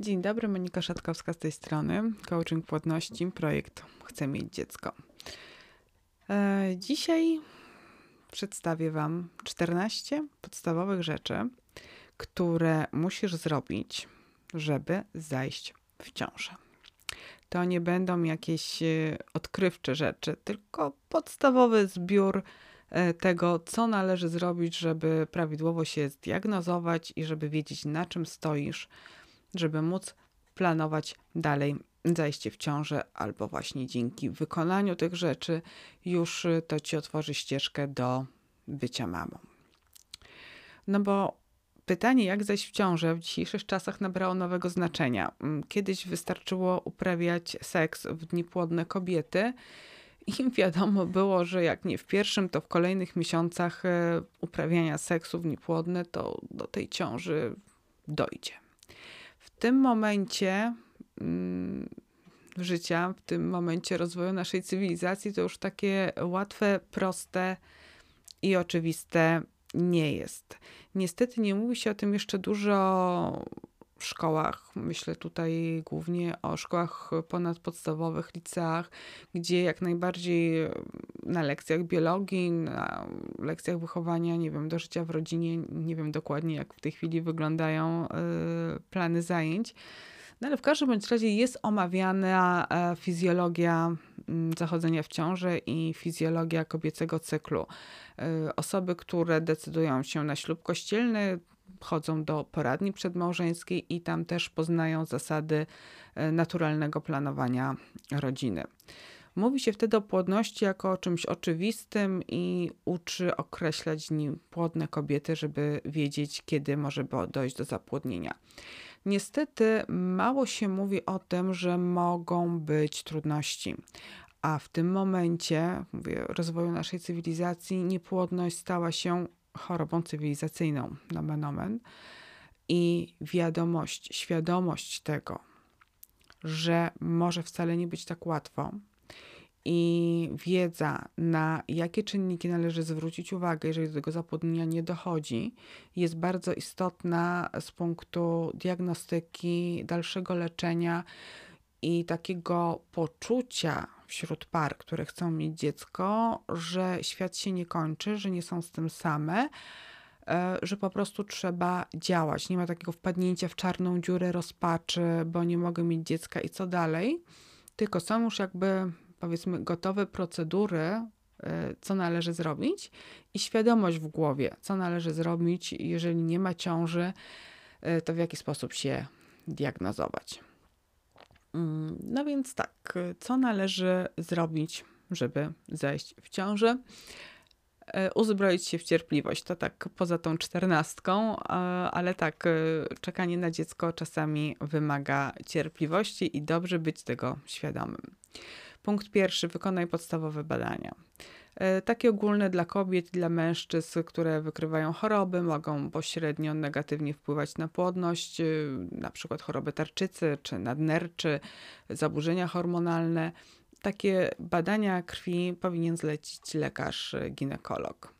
Dzień dobry, Monika Szatkowska z tej strony. Coaching płodności, projekt Chcę mieć dziecko. E, dzisiaj przedstawię Wam 14 podstawowych rzeczy, które musisz zrobić, żeby zajść w ciążę. To nie będą jakieś e, odkrywcze rzeczy, tylko podstawowy zbiór e, tego, co należy zrobić, żeby prawidłowo się zdiagnozować i żeby wiedzieć, na czym stoisz żeby móc planować dalej zajście w ciążę, albo właśnie dzięki wykonaniu tych rzeczy już y, to ci otworzy ścieżkę do bycia mamą. No bo pytanie, jak zajść w ciążę, w dzisiejszych czasach nabrało nowego znaczenia. Mm, kiedyś wystarczyło uprawiać seks w dni płodne kobiety. I wiadomo było, że jak nie w pierwszym, to w kolejnych miesiącach y, uprawiania seksu w niepłodne, to do tej ciąży dojdzie tym momencie mm, życia, w tym momencie rozwoju naszej cywilizacji, to już takie łatwe, proste i oczywiste nie jest. Niestety nie mówi się o tym jeszcze dużo w szkołach. Myślę tutaj głównie o szkołach ponadpodstawowych, liceach, gdzie jak najbardziej na lekcjach biologii, na lekcjach wychowania, nie wiem, do życia w rodzinie, nie wiem dokładnie jak w tej chwili wyglądają y, plany zajęć. No ale w każdym bądź razie jest omawiana e, fizjologia mm, zachodzenia w ciąży i fizjologia kobiecego cyklu. Y, osoby, które decydują się na ślub kościelny, chodzą do poradni przedmałżeńskiej i tam też poznają zasady e, naturalnego planowania rodziny. Mówi się wtedy o płodności jako o czymś oczywistym i uczy określać dni płodne kobiety, żeby wiedzieć, kiedy może dojść do zapłodnienia. Niestety mało się mówi o tym, że mogą być trudności. A w tym momencie, mówię, rozwoju naszej cywilizacji, niepłodność stała się chorobą cywilizacyjną, nomen omen. I wiadomość, świadomość tego, że może wcale nie być tak łatwo, i wiedza, na jakie czynniki należy zwrócić uwagę, jeżeli do tego zapłodnienia nie dochodzi, jest bardzo istotna z punktu diagnostyki, dalszego leczenia i takiego poczucia wśród par, które chcą mieć dziecko, że świat się nie kończy, że nie są z tym same, e, że po prostu trzeba działać. Nie ma takiego wpadnięcia w czarną dziurę rozpaczy, bo nie mogę mieć dziecka i co dalej. Tylko są już jakby powiedzmy gotowe procedury, e, co należy zrobić i świadomość w głowie, co należy zrobić, jeżeli nie ma ciąży, e, to w jaki sposób się diagnozować. Mm, no więc tak, co należy zrobić, żeby zejść w ciążę? E, uzbroić się w cierpliwość. To tak poza tą czternastką, ale tak, czekanie na dziecko czasami wymaga cierpliwości i dobrze być tego świadomym. Punkt pierwszy, wykonaj podstawowe badania. E, takie ogólne dla kobiet dla mężczyzn, które wykrywają choroby, mogą pośrednio negatywnie wpływać na płodność, e, na przykład choroby tarczycy czy nadnerczy, zaburzenia hormonalne. Takie badania krwi powinien zlecić lekarz ginekolog.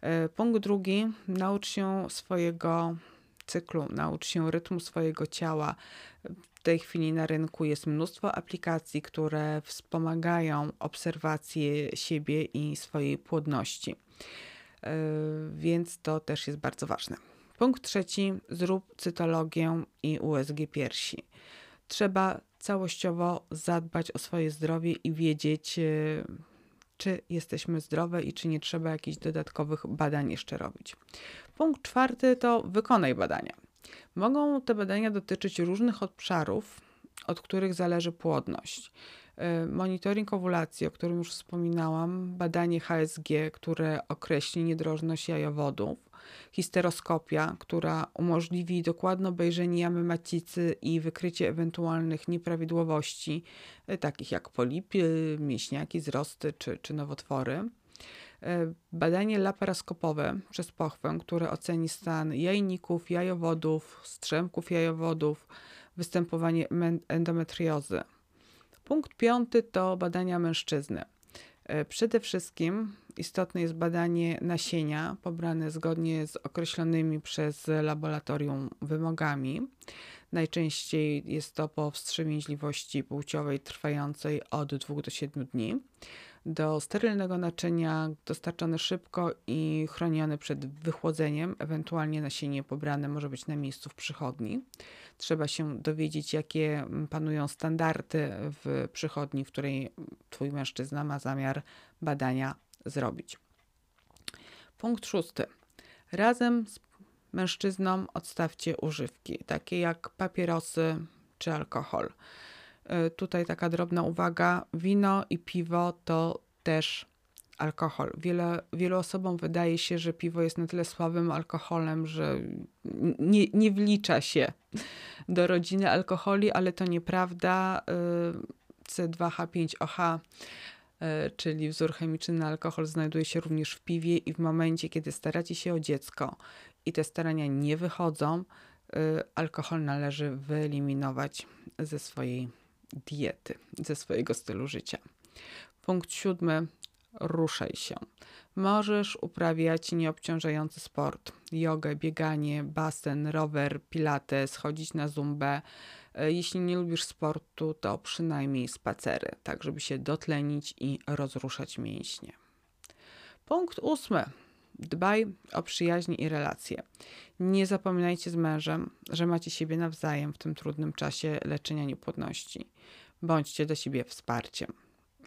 E, punkt drugi, naucz się swojego cyklu, naucz się rytmu swojego ciała. W tej chwili na rynku jest mnóstwo aplikacji, które wspomagają obserwację siebie i swojej płodności. E, więc to też jest bardzo ważne. Punkt trzeci: zrób cytologię i USG piersi. Trzeba całościowo zadbać o swoje zdrowie i wiedzieć, e, czy jesteśmy zdrowe i czy nie trzeba jakichś dodatkowych badań jeszcze robić. Punkt czwarty to wykonaj badania. Mogą te badania dotyczyć różnych obszarów, od których zależy płodność. Y, monitoring owulacji, o którym już wspominałam, badanie HSG, które określi niedrożność jajowodów, histeroskopia, która umożliwi dokładne obejrzenie jamy macicy i wykrycie ewentualnych nieprawidłowości, y, takich jak polipy, mięśniaki, wzrosty czy, czy nowotwory E, badanie laparoskopowe przez pochwę, które oceni stan jajników, jajowodów, strzępków jajowodów, występowanie endometriozy. Punkt piąty to badania mężczyzny. E, przede wszystkim istotne jest badanie nasienia pobrane zgodnie z określonymi przez laboratorium wymogami. Najczęściej jest to po wstrzemięźliwości płciowej trwającej od 2 do 7 dni. Do sterylnego naczynia dostarczone szybko i chronione przed wychłodzeniem, ewentualnie nasienie pobrane może być na miejscu w przychodni. Trzeba się dowiedzieć, jakie panują standardy w przychodni, w której Twój mężczyzna ma zamiar badania zrobić. Punkt szósty. Razem z mężczyzną odstawcie używki, takie jak papierosy czy alkohol. Y, tutaj taka drobna uwaga: wino i piwo to też alkohol. Wiele, wielu osobom wydaje się, że piwo jest na tyle słabym alkoholem, że nie, nie wlicza się do rodziny alkoholi, ale to nieprawda. Y, C2H5OH, y, czyli wzór chemiczny na alkohol, znajduje się również w piwie, i w momencie, kiedy staracie się o dziecko i te starania nie wychodzą, alkohol należy wyeliminować ze swojej diety, ze swojego stylu życia. Punkt siódmy. Ruszaj się. Możesz uprawiać nieobciążający sport, jogę, bieganie, basen, rower, pilates, chodzić na zumbę. E, jeśli nie lubisz sportu, to przynajmniej spacery, tak żeby się dotlenić i rozruszać mięśnie. Punkt ósmy. Dbaj o przyjaźnie i relacje. Nie zapominajcie z mężem, że macie siebie nawzajem w tym trudnym czasie leczenia niepłodności. Bądźcie do siebie wsparciem.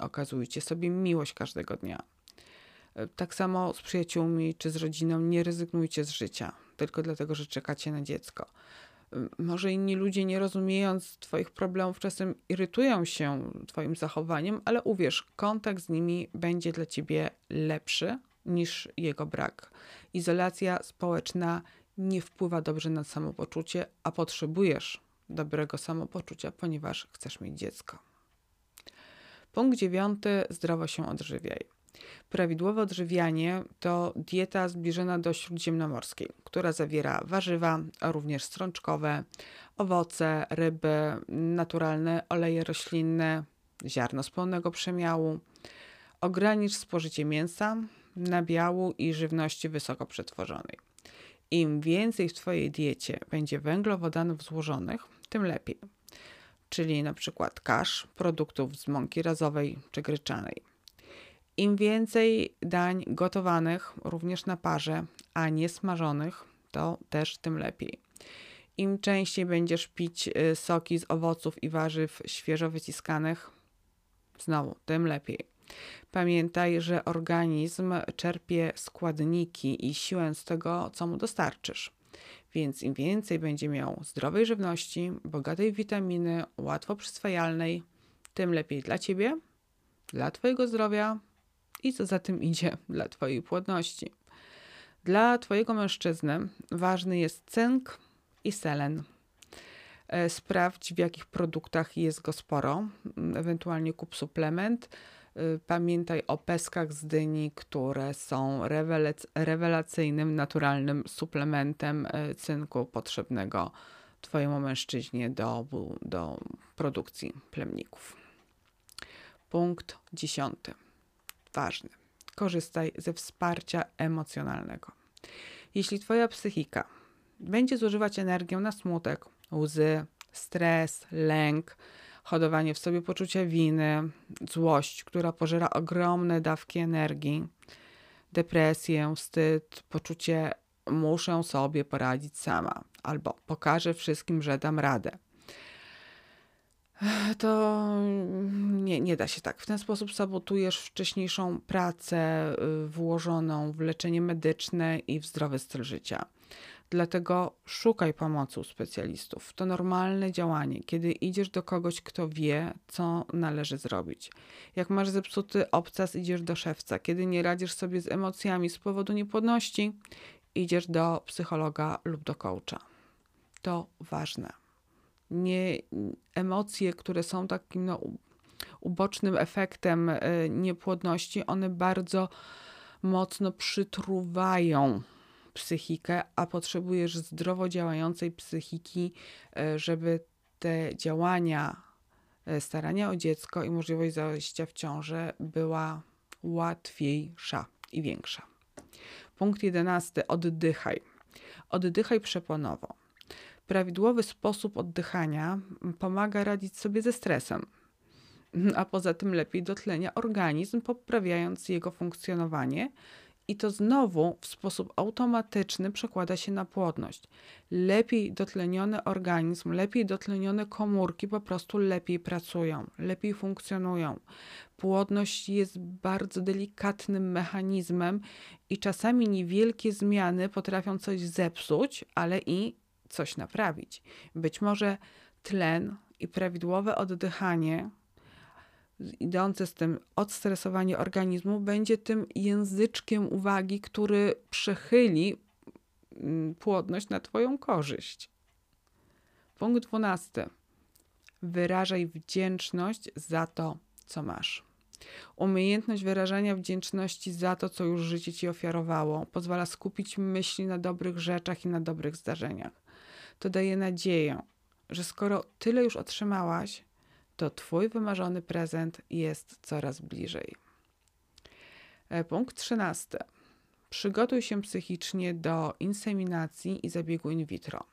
Okazujcie sobie miłość każdego dnia. Tak samo z przyjaciółmi czy z rodziną nie rezygnujcie z życia, tylko dlatego, że czekacie na dziecko. Może inni ludzie, nie rozumiejąc Twoich problemów, czasem irytują się Twoim zachowaniem, ale uwierz, kontakt z nimi będzie dla Ciebie lepszy niż jego brak. Izolacja społeczna nie wpływa dobrze na samopoczucie, a potrzebujesz dobrego samopoczucia, ponieważ chcesz mieć dziecko. Punkt dziewiąty: zdrowo się odżywiaj. Prawidłowe odżywianie to dieta zbliżona do śródziemnomorskiej, która zawiera warzywa, a również strączkowe, owoce, ryby, naturalne oleje roślinne, ziarno z pełnego przemiału. Ogranicz spożycie mięsa, nabiału i żywności wysoko przetworzonej. Im więcej w Twojej diecie będzie węglowodanów złożonych, tym lepiej. Czyli na przykład kasz, produktów z mąki razowej czy gryczanej. Im więcej dań gotowanych, również na parze, a nie smażonych, to też tym lepiej. Im częściej będziesz pić y, soki z owoców i warzyw świeżo wyciskanych, znowu tym lepiej. Pamiętaj, że organizm czerpie składniki i siłę z tego, co mu dostarczysz. Więc im więcej będzie miał zdrowej żywności, bogatej w witaminy, łatwo przyswajalnej, tym lepiej dla ciebie, dla twojego zdrowia i co za tym idzie, dla twojej płodności. Dla twojego mężczyzny ważny jest cynk i selen. E, sprawdź, w jakich produktach jest go sporo, ewentualnie kup suplement pamiętaj o peskach z dyni, które są rewelacyjnym, naturalnym suplementem y, cynku potrzebnego Twojemu mężczyźnie do, do produkcji plemników. Punkt dziesiąty. Ważny. Korzystaj ze wsparcia emocjonalnego. Jeśli Twoja psychika będzie zużywać energię na smutek, łzy, stres, lęk, hodowanie w sobie poczucia winy, złość, która pożera ogromne dawki energii, depresję, wstyd, poczucie muszę sobie poradzić sama, albo pokażę wszystkim, że dam radę. To nie, nie da się tak. W ten sposób sabotujesz wcześniejszą pracę y, włożoną w leczenie medyczne i w zdrowy styl życia. Dlatego szukaj pomocy u specjalistów. To normalne działanie, kiedy idziesz do kogoś, kto wie, co należy zrobić. Jak masz zepsuty obcas, idziesz do szewca. Kiedy nie radzisz sobie z emocjami z powodu niepłodności, idziesz do psychologa lub do coacha. To ważne. Nie, emocje, które są takim no, ubocznym efektem e, niepłodności, one bardzo mocno przytruwają psychikę, a potrzebujesz zdrowo działającej psychiki, e, żeby te działania, e, starania o dziecko i możliwość zajścia w ciążę była łatwiejsza i większa. Punkt jedenasty. Oddychaj. Oddychaj przeponowo. Prawidłowy sposób oddychania pomaga radzić sobie ze stresem, a poza tym lepiej dotlenia organizm, poprawiając jego funkcjonowanie i to znowu w sposób automatyczny przekłada się na płodność. Lepiej dotleniony organizm, lepiej dotlenione komórki po prostu lepiej pracują, lepiej funkcjonują. Płodność jest bardzo delikatnym mechanizmem i czasami niewielkie zmiany potrafią coś zepsuć, ale i coś naprawić. Być może tlen i prawidłowe oddychanie idące z tym odstresowanie organizmu będzie tym języczkiem uwagi, który przechyli mm, płodność na Twoją korzyść. Punkt dwunasty. Wyrażaj wdzięczność za to, co masz. Umiejętność wyrażania wdzięczności za to, co już życie ci ofiarowało, pozwala skupić myśli na dobrych rzeczach i na dobrych zdarzeniach. To daje nadzieję, że skoro tyle już otrzymałaś, to Twój wymarzony prezent jest coraz bliżej. E, punkt 13. Przygotuj się psychicznie do inseminacji i zabiegu in vitro.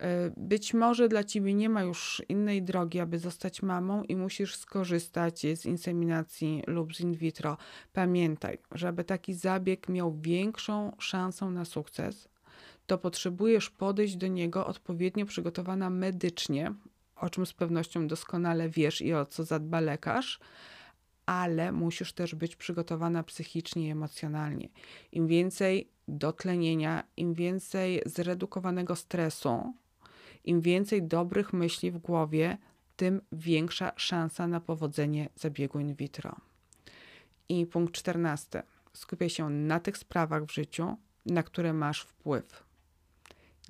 E, być może dla ciebie nie ma już innej drogi, aby zostać mamą i musisz skorzystać z inseminacji lub z in vitro. Pamiętaj, żeby taki zabieg miał większą szansę na sukces, to potrzebujesz podejść do niego odpowiednio przygotowana medycznie, o czym z pewnością doskonale wiesz i o co zadba lekarz, ale musisz też być przygotowana psychicznie i emocjonalnie. Im więcej dotlenienia, im więcej zredukowanego stresu, im więcej dobrych myśli w głowie, tym większa szansa na powodzenie zabiegu in vitro. I punkt czternasty. Skupiaj się na tych sprawach w życiu, na które masz wpływ.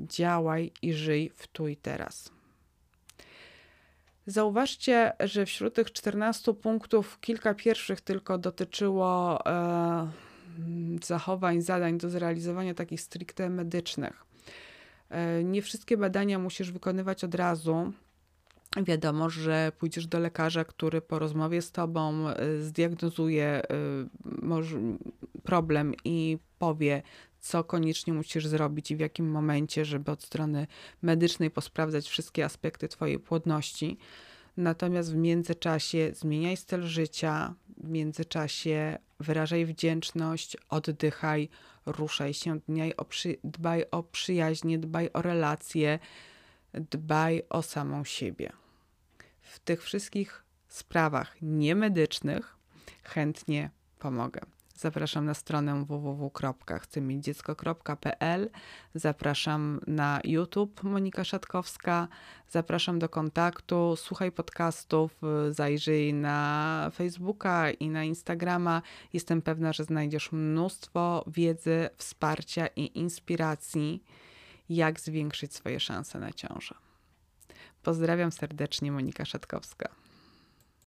Działaj i żyj w tu i teraz. Zauważcie, że wśród tych 14 punktów kilka pierwszych tylko dotyczyło e, zachowań, zadań do zrealizowania takich stricte medycznych. E, nie wszystkie badania musisz wykonywać od razu. Wiadomo, że pójdziesz do lekarza, który po rozmowie z tobą e, zdiagnozuje e, problem i powie, co koniecznie musisz zrobić i w jakim momencie, żeby od strony medycznej posprawdzać wszystkie aspekty Twojej płodności. Natomiast w międzyczasie zmieniaj styl życia, w międzyczasie wyrażaj wdzięczność, oddychaj, ruszaj się, przy, dbaj o przyjaźnie, dbaj o relacje, dbaj o samą siebie. W tych wszystkich sprawach niemedycznych chętnie pomogę. Zapraszam na stronę www.chcemiecidziecko.pl. Zapraszam na YouTube Monika Szatkowska. Zapraszam do kontaktu. Słuchaj podcastów, zajrzyj na Facebooka i na Instagrama. Jestem pewna, że znajdziesz mnóstwo wiedzy, wsparcia i inspiracji, jak zwiększyć swoje szanse na ciążę. Pozdrawiam serdecznie, Monika Szatkowska.